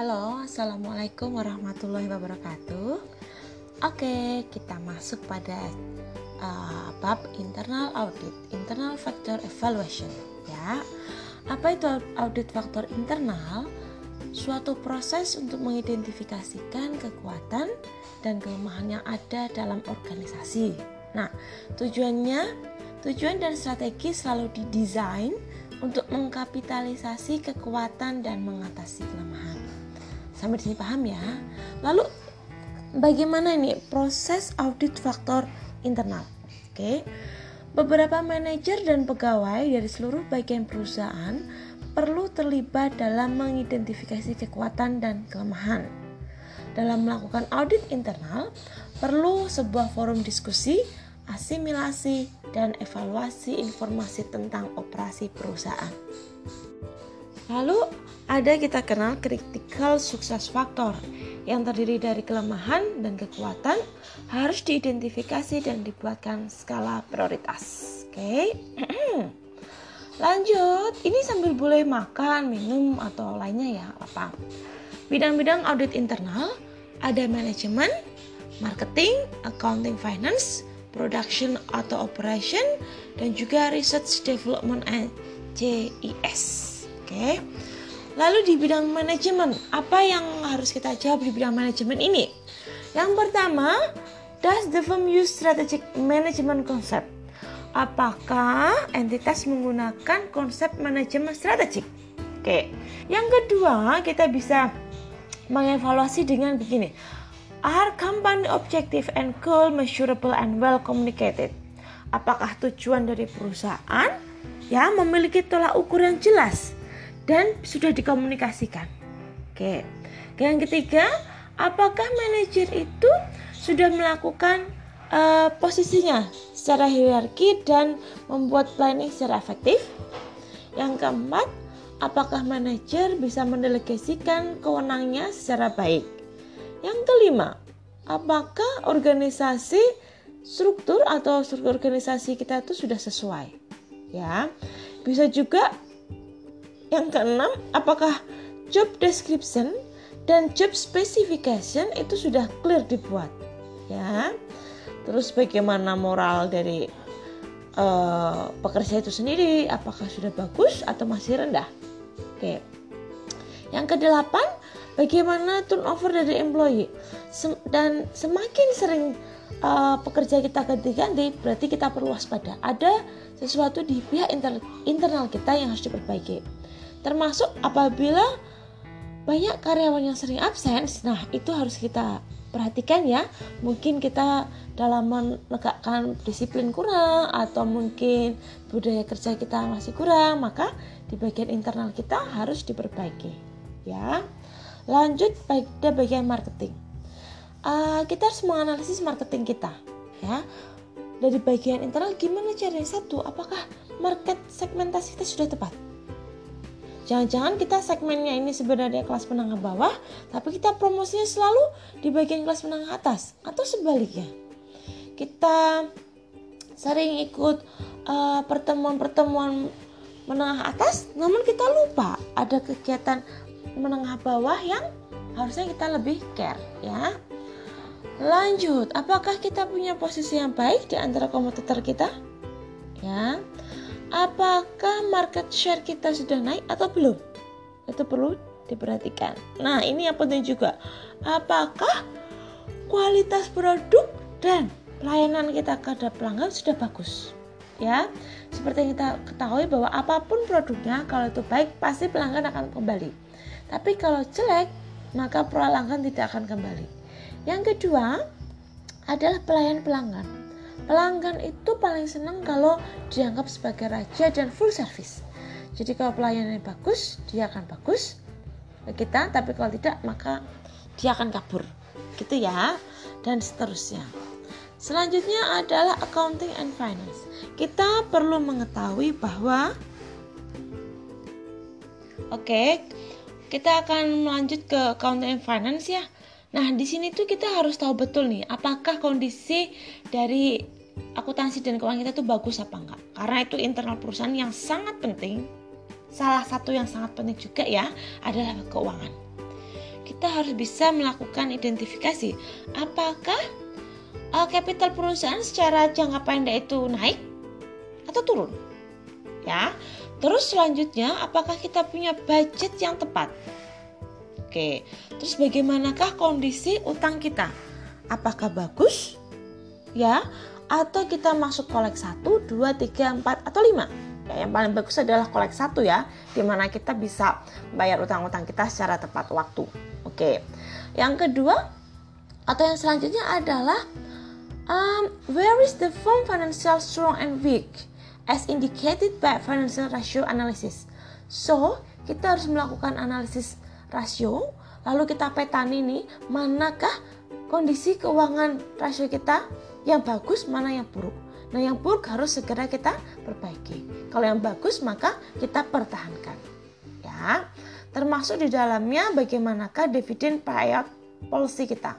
Halo, Assalamualaikum warahmatullahi wabarakatuh Oke, kita masuk pada uh, bab internal audit Internal factor evaluation ya. Apa itu audit faktor internal? Suatu proses untuk mengidentifikasikan kekuatan dan kelemahan yang ada dalam organisasi Nah, tujuannya, tujuan dan strategi selalu didesain untuk mengkapitalisasi kekuatan dan mengatasi kelemahan. Sampai di sini paham ya? Lalu bagaimana ini proses audit faktor internal? Oke. Beberapa manajer dan pegawai dari seluruh bagian perusahaan perlu terlibat dalam mengidentifikasi kekuatan dan kelemahan. Dalam melakukan audit internal, perlu sebuah forum diskusi asimilasi, dan evaluasi informasi tentang operasi perusahaan. Lalu ada kita kenal critical success factor yang terdiri dari kelemahan dan kekuatan harus diidentifikasi dan dibuatkan skala prioritas. Oke. Lanjut, ini sambil boleh makan, minum atau lainnya ya, apa? Bidang-bidang audit internal ada manajemen, marketing, accounting, finance, production atau operation dan juga research development and CIS. Oke. Lalu di bidang manajemen, apa yang harus kita jawab di bidang manajemen ini? Yang pertama, does the firm use strategic management concept? Apakah entitas menggunakan konsep manajemen strategik? Oke. Yang kedua, kita bisa mengevaluasi dengan begini Are company objective and goal measurable and well communicated? Apakah tujuan dari perusahaan ya memiliki tolak ukur yang jelas dan sudah dikomunikasikan? Oke. Yang ketiga, apakah manajer itu sudah melakukan uh, posisinya secara hierarki dan membuat planning secara efektif? Yang keempat, apakah manajer bisa mendelegasikan kewenangannya secara baik? Yang kelima, apakah organisasi struktur atau struktur organisasi kita itu sudah sesuai? Ya. Bisa juga yang keenam, apakah job description dan job specification itu sudah clear dibuat? Ya. Terus bagaimana moral dari uh, pekerja itu sendiri? Apakah sudah bagus atau masih rendah? Oke. Yang kedelapan, bagaimana turnover dari employee Sem dan semakin sering uh, pekerja kita ganti-ganti berarti kita perlu waspada. Ada sesuatu di pihak inter internal kita yang harus diperbaiki. Termasuk apabila banyak karyawan yang sering absen nah itu harus kita perhatikan ya. Mungkin kita dalam menegakkan disiplin kurang atau mungkin budaya kerja kita masih kurang maka di bagian internal kita harus diperbaiki ya. Lanjut pada bagian marketing. Uh, kita harus menganalisis marketing kita, ya. Dari bagian internal gimana caranya satu, apakah market segmentasi kita sudah tepat? Jangan-jangan kita segmennya ini sebenarnya kelas menengah bawah, tapi kita promosinya selalu di bagian kelas menengah atas atau sebaliknya. Kita sering ikut uh, pertemuan-pertemuan menengah atas, namun kita lupa ada kegiatan menengah bawah yang harusnya kita lebih care ya. Lanjut, apakah kita punya posisi yang baik di antara kompetitor kita? Ya. Apakah market share kita sudah naik atau belum? Itu perlu diperhatikan. Nah, ini yang penting juga. Apakah kualitas produk dan pelayanan kita kepada pelanggan sudah bagus? Ya, seperti yang kita ketahui bahwa apa pun produknya, kalau itu baik, pasti pelanggan akan kembali tapi kalau jelek, maka pelanggan tidak akan kembali. Yang kedua adalah pelayan pelanggan. Pelanggan itu paling senang kalau dianggap sebagai raja dan full service. Jadi kalau pelayanannya bagus, dia akan bagus ke kita, tapi kalau tidak maka dia akan kabur. Gitu ya. Dan seterusnya. Selanjutnya adalah accounting and finance. Kita perlu mengetahui bahwa oke, okay, kita akan melanjut ke accounting and finance ya. Nah, di sini tuh kita harus tahu betul nih, apakah kondisi dari akuntansi dan keuangan kita tuh bagus apa enggak. Karena itu internal perusahaan yang sangat penting. Salah satu yang sangat penting juga ya adalah keuangan. kita harus bisa melakukan identifikasi apakah uh, kapital perusahaan secara jangka pendek itu naik atau turun. Ya. Terus selanjutnya apakah kita punya budget yang tepat? Oke. Terus bagaimanakah kondisi utang kita? Apakah bagus? Ya, atau kita masuk kolek 1, 2, 3, 4 atau 5? Ya, yang paling bagus adalah kolek satu ya, di mana kita bisa bayar utang-utang kita secara tepat waktu. Oke, yang kedua atau yang selanjutnya adalah um, where is the firm financial strong and weak as indicated by financial ratio analysis. So kita harus melakukan analisis rasio, lalu kita petani nih manakah kondisi keuangan rasio kita yang bagus, mana yang buruk. Nah, yang buruk harus segera kita perbaiki. Kalau yang bagus maka kita pertahankan. Ya. Termasuk di dalamnya bagaimanakah dividen payout policy kita.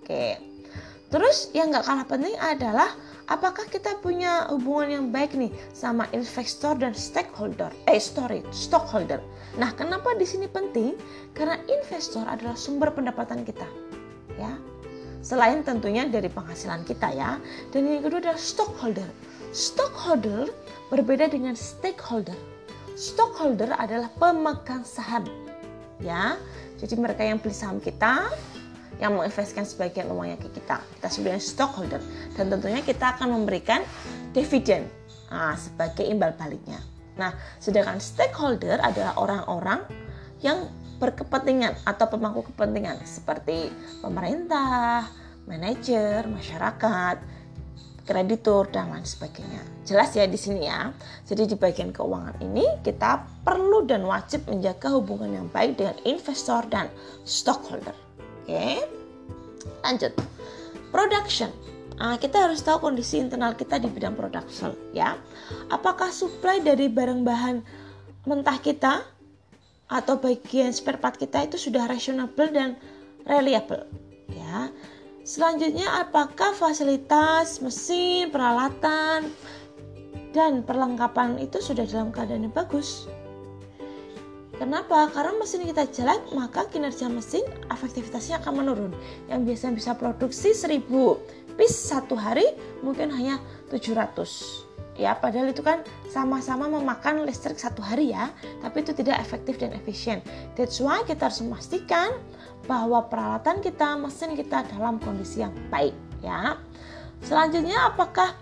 Oke. Terus yang nggak kalah penting adalah apakah kita punya hubungan yang baik nih sama investor dan stakeholder, eh story, stockholder. Nah, kenapa di sini penting? Karena investor adalah sumber pendapatan kita. Ya, Selain tentunya dari penghasilan kita ya. Dan yang kedua adalah stockholder. Stockholder berbeda dengan stakeholder. Stockholder adalah pemegang saham. Ya. Jadi mereka yang beli saham kita, yang menginvestkan sebagian uangnya ke kita. Kita sebenarnya stockholder dan tentunya kita akan memberikan dividen nah, sebagai imbal baliknya. Nah, sedangkan stakeholder adalah orang-orang yang berkepentingan atau pemangku kepentingan seperti pemerintah, manajer, masyarakat, kreditur dan lain sebagainya. Jelas ya di sini ya. Jadi di bagian keuangan ini kita perlu dan wajib menjaga hubungan yang baik dengan investor dan stockholder. Oke. Lanjut. Production. Nah, kita harus tahu kondisi internal kita di bidang production ya. Apakah supply dari barang bahan mentah kita atau bagian spare part kita itu sudah reasonable dan reliable ya. Selanjutnya apakah fasilitas, mesin, peralatan dan perlengkapan itu sudah dalam keadaan yang bagus? Kenapa? Karena mesin kita jelek, maka kinerja mesin efektivitasnya akan menurun. Yang biasanya bisa produksi 1000 piece satu hari mungkin hanya 700 ya padahal itu kan sama-sama memakan listrik satu hari ya tapi itu tidak efektif dan efisien that's why kita harus memastikan bahwa peralatan kita mesin kita dalam kondisi yang baik ya selanjutnya apakah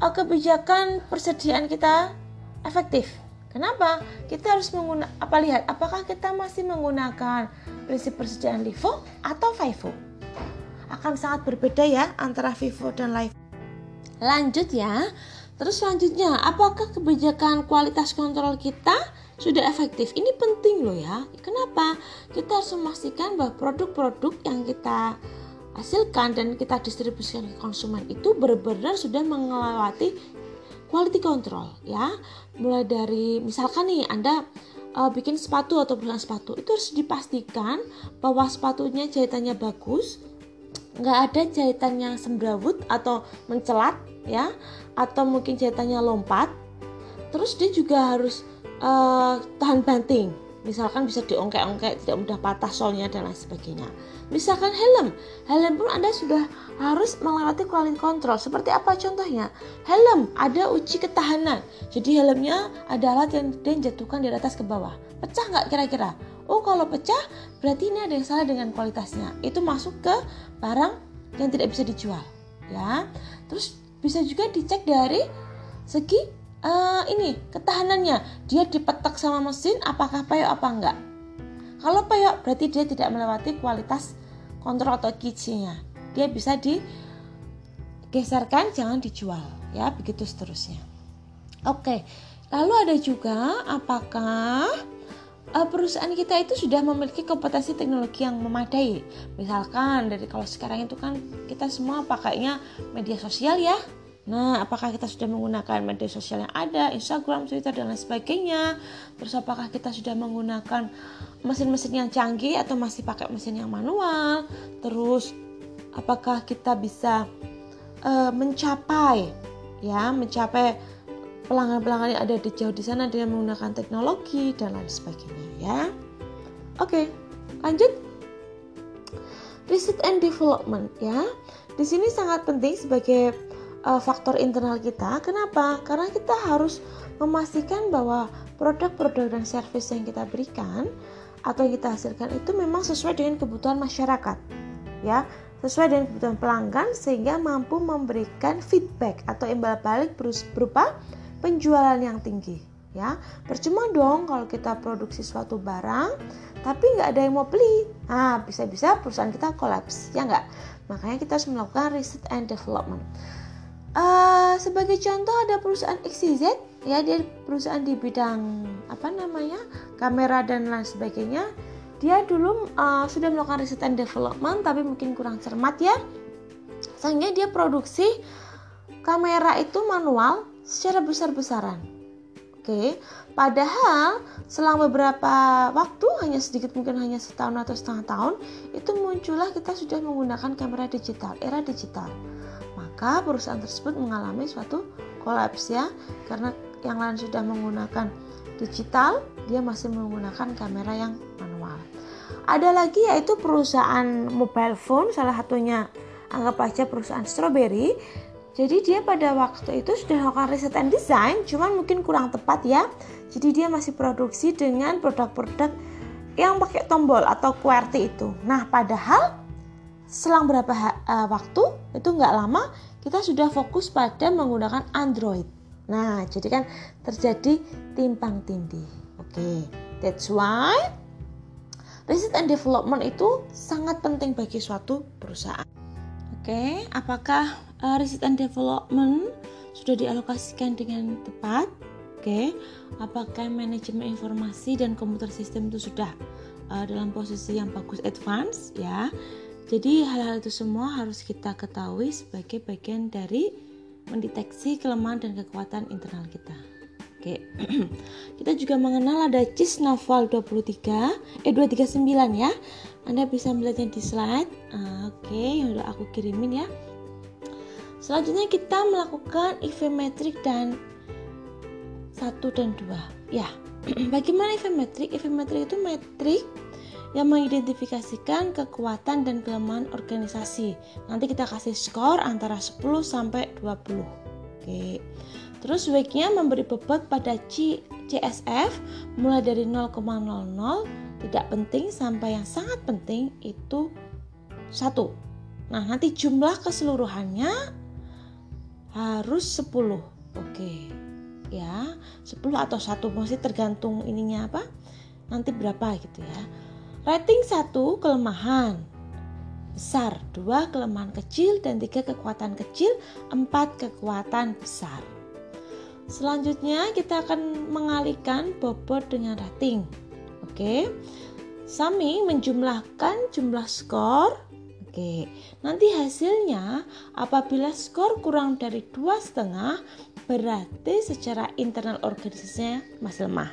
uh, kebijakan persediaan kita efektif kenapa kita harus menggunakan apa lihat apakah kita masih menggunakan prinsip persediaan LIFO atau FIFO akan sangat berbeda ya antara FIFO dan LIFO lanjut ya Terus selanjutnya, apakah kebijakan kualitas kontrol kita sudah efektif? Ini penting loh ya. Kenapa? Kita harus memastikan bahwa produk-produk yang kita hasilkan dan kita distribusikan ke konsumen itu benar-benar sudah melewati quality control ya. Mulai dari misalkan nih Anda uh, bikin sepatu atau perusahaan sepatu itu harus dipastikan bahwa sepatunya jahitannya bagus, nggak ada jahitan yang sembrawut atau mencelat ya atau mungkin jahitannya lompat terus dia juga harus uh, tahan banting misalkan bisa diongkek-ongkek tidak mudah patah solnya dan lain sebagainya misalkan helm? Helm pun anda sudah harus melewati quality control seperti apa contohnya? Helm ada uji ketahanan. Jadi helmnya ada alat yang dia jatuhkan dari atas ke bawah. Pecah nggak kira-kira? Oh kalau pecah berarti ini ada yang salah dengan kualitasnya. Itu masuk ke barang yang tidak bisa dijual ya. Terus bisa juga dicek dari segi uh, ini ketahanannya. Dia dipetak sama mesin apakah payok apa enggak kalau payok berarti dia tidak melewati kualitas kontrol atau kitsinya dia bisa digeserkan jangan dijual ya begitu seterusnya oke lalu ada juga apakah uh, perusahaan kita itu sudah memiliki kompetensi teknologi yang memadai. Misalkan dari kalau sekarang itu kan kita semua pakainya media sosial ya. Nah, apakah kita sudah menggunakan media sosial yang ada, Instagram, Twitter, dan lain sebagainya? Terus apakah kita sudah menggunakan mesin-mesin yang canggih atau masih pakai mesin yang manual? Terus apakah kita bisa uh, mencapai, ya, mencapai pelanggan-pelanggan yang ada di jauh di sana dengan menggunakan teknologi dan lain sebagainya ya. Oke, Lanjut. Research and development ya. Di sini sangat penting sebagai uh, faktor internal kita. Kenapa? Karena kita harus memastikan bahwa produk-produk dan service yang kita berikan atau yang kita hasilkan itu memang sesuai dengan kebutuhan masyarakat. Ya, sesuai dengan kebutuhan pelanggan sehingga mampu memberikan feedback atau imbal balik berupa penjualan yang tinggi ya percuma dong kalau kita produksi suatu barang tapi nggak ada yang mau beli nah bisa-bisa perusahaan kita kolaps ya nggak makanya kita harus melakukan research and development uh, sebagai contoh ada perusahaan XYZ ya dia perusahaan di bidang apa namanya kamera dan lain sebagainya. Dia dulu uh, sudah melakukan riset and development tapi mungkin kurang cermat ya. Sehingga dia produksi kamera itu manual secara besar-besaran. Oke padahal selang beberapa waktu hanya sedikit mungkin hanya setahun atau setengah tahun itu muncullah kita sudah menggunakan kamera digital era digital maka perusahaan tersebut mengalami suatu kolaps ya karena yang lain sudah menggunakan digital dia masih menggunakan kamera yang manual ada lagi yaitu perusahaan mobile phone, salah satunya anggap aja perusahaan Strawberry. Jadi dia pada waktu itu sudah melakukan riset and design, cuman mungkin kurang tepat ya. Jadi dia masih produksi dengan produk-produk yang pakai tombol atau QWERTY itu. Nah, padahal selang berapa uh, waktu itu nggak lama kita sudah fokus pada menggunakan Android. Nah, jadi kan terjadi timpang tindih. Oke, okay. that's why Research and development itu sangat penting bagi suatu perusahaan. Oke, okay, apakah uh, research and development sudah dialokasikan dengan tepat? Oke, okay. apakah manajemen informasi dan komputer sistem itu sudah uh, dalam posisi yang bagus advance ya? Jadi hal-hal itu semua harus kita ketahui sebagai bagian dari mendeteksi kelemahan dan kekuatan internal kita. Oke. Kita juga mengenal ada CIS Naval 23 eh 239 ya. Anda bisa melihatnya di slide. Ah, oke, yang udah aku kirimin ya. Selanjutnya kita melakukan ivemetrik dan satu dan dua. Ya. Bagaimana ivemetrik? Ivemetrik itu metrik yang mengidentifikasikan kekuatan dan kelemahan organisasi. Nanti kita kasih skor antara 10 sampai 20. Oke. Terus wake-nya memberi bobot pada C, CSF mulai dari 0,00 tidak penting sampai yang sangat penting itu satu. Nah, nanti jumlah keseluruhannya harus 10. Oke. Ya, 10 atau satu masih tergantung ininya apa? Nanti berapa gitu ya. Rating 1 kelemahan besar, dua kelemahan kecil dan tiga kekuatan kecil, empat kekuatan besar. Selanjutnya kita akan mengalihkan bobot dengan rating. Oke. Sami menjumlahkan jumlah skor. Oke. Nanti hasilnya apabila skor kurang dari dua setengah berarti secara internal organisasinya masih lemah.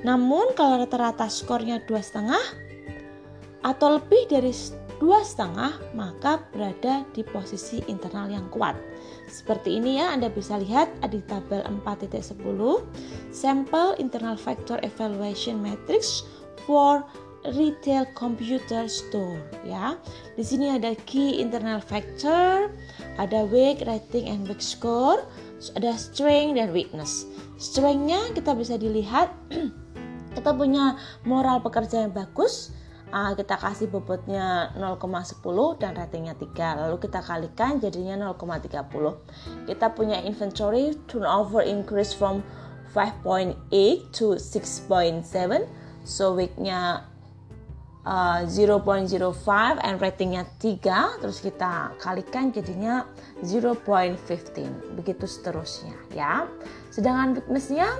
Namun kalau rata-rata skornya dua setengah atau lebih dari dua setengah maka berada di posisi internal yang kuat. Seperti ini ya, Anda bisa lihat di tabel 4.10 sampel internal factor evaluation matrix for retail computer store ya. Di sini ada key internal factor, ada weak, rating and weak score, ada strength dan weakness. Strengthnya kita bisa dilihat kita punya moral pekerja yang bagus, uh, kita kasih bobotnya 0,10 dan ratingnya 3 lalu kita kalikan jadinya 0,30 kita punya inventory turnover increase from 5.8 to 6.7 so weeknya uh, 0.05 and ratingnya 3 terus kita kalikan jadinya 0.15 begitu seterusnya ya. Sedangkan weaknessnya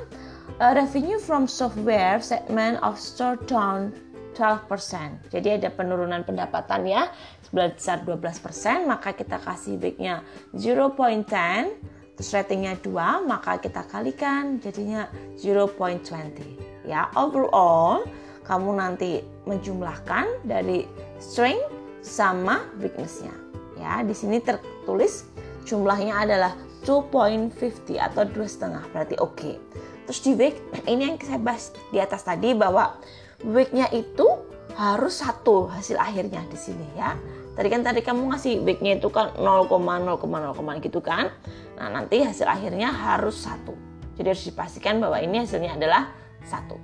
uh, revenue from software segment of store down 12%. Jadi ada penurunan pendapatan ya sebesar 12%, maka kita kasih baiknya 0.10 terus ratingnya 2, maka kita kalikan jadinya 0.20. Ya, overall kamu nanti menjumlahkan dari strength sama weaknessnya. Ya, di sini tertulis jumlahnya adalah 2.50 atau dua setengah berarti oke. Okay. Terus di week ini yang saya bahas di atas tadi bahwa weeknya itu harus satu hasil akhirnya di sini ya. Tadi kan tadi kamu ngasih baiknya itu kan 0,0,0 gitu kan. Nah nanti hasil akhirnya harus satu. Jadi harus dipastikan bahwa ini hasilnya adalah satu.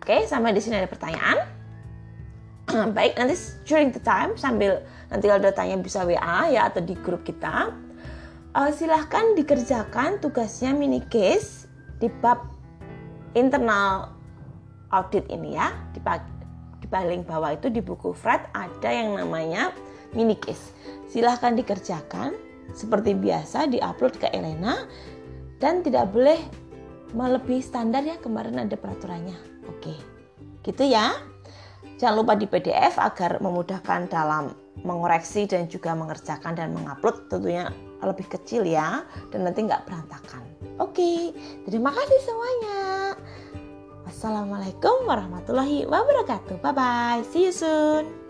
Oke, sampai di sini ada pertanyaan. Baik, nanti during the time sambil nanti kalau ada tanya bisa WA ya atau di grup kita. Uh, silahkan dikerjakan tugasnya mini case di bab internal audit ini ya. Di, di paling bawah itu di buku Fred ada yang namanya mini case. Silahkan dikerjakan seperti biasa diupload ke Elena dan tidak boleh melebihi standar ya kemarin ada peraturannya. Oke gitu ya. Jangan lupa di PDF agar memudahkan dalam mengoreksi dan juga mengerjakan dan mengupload tentunya lebih kecil ya dan nanti nggak berantakan. Oke terima kasih semuanya Assalamualaikum warahmatullahi wabarakatuh. Bye bye. See you soon.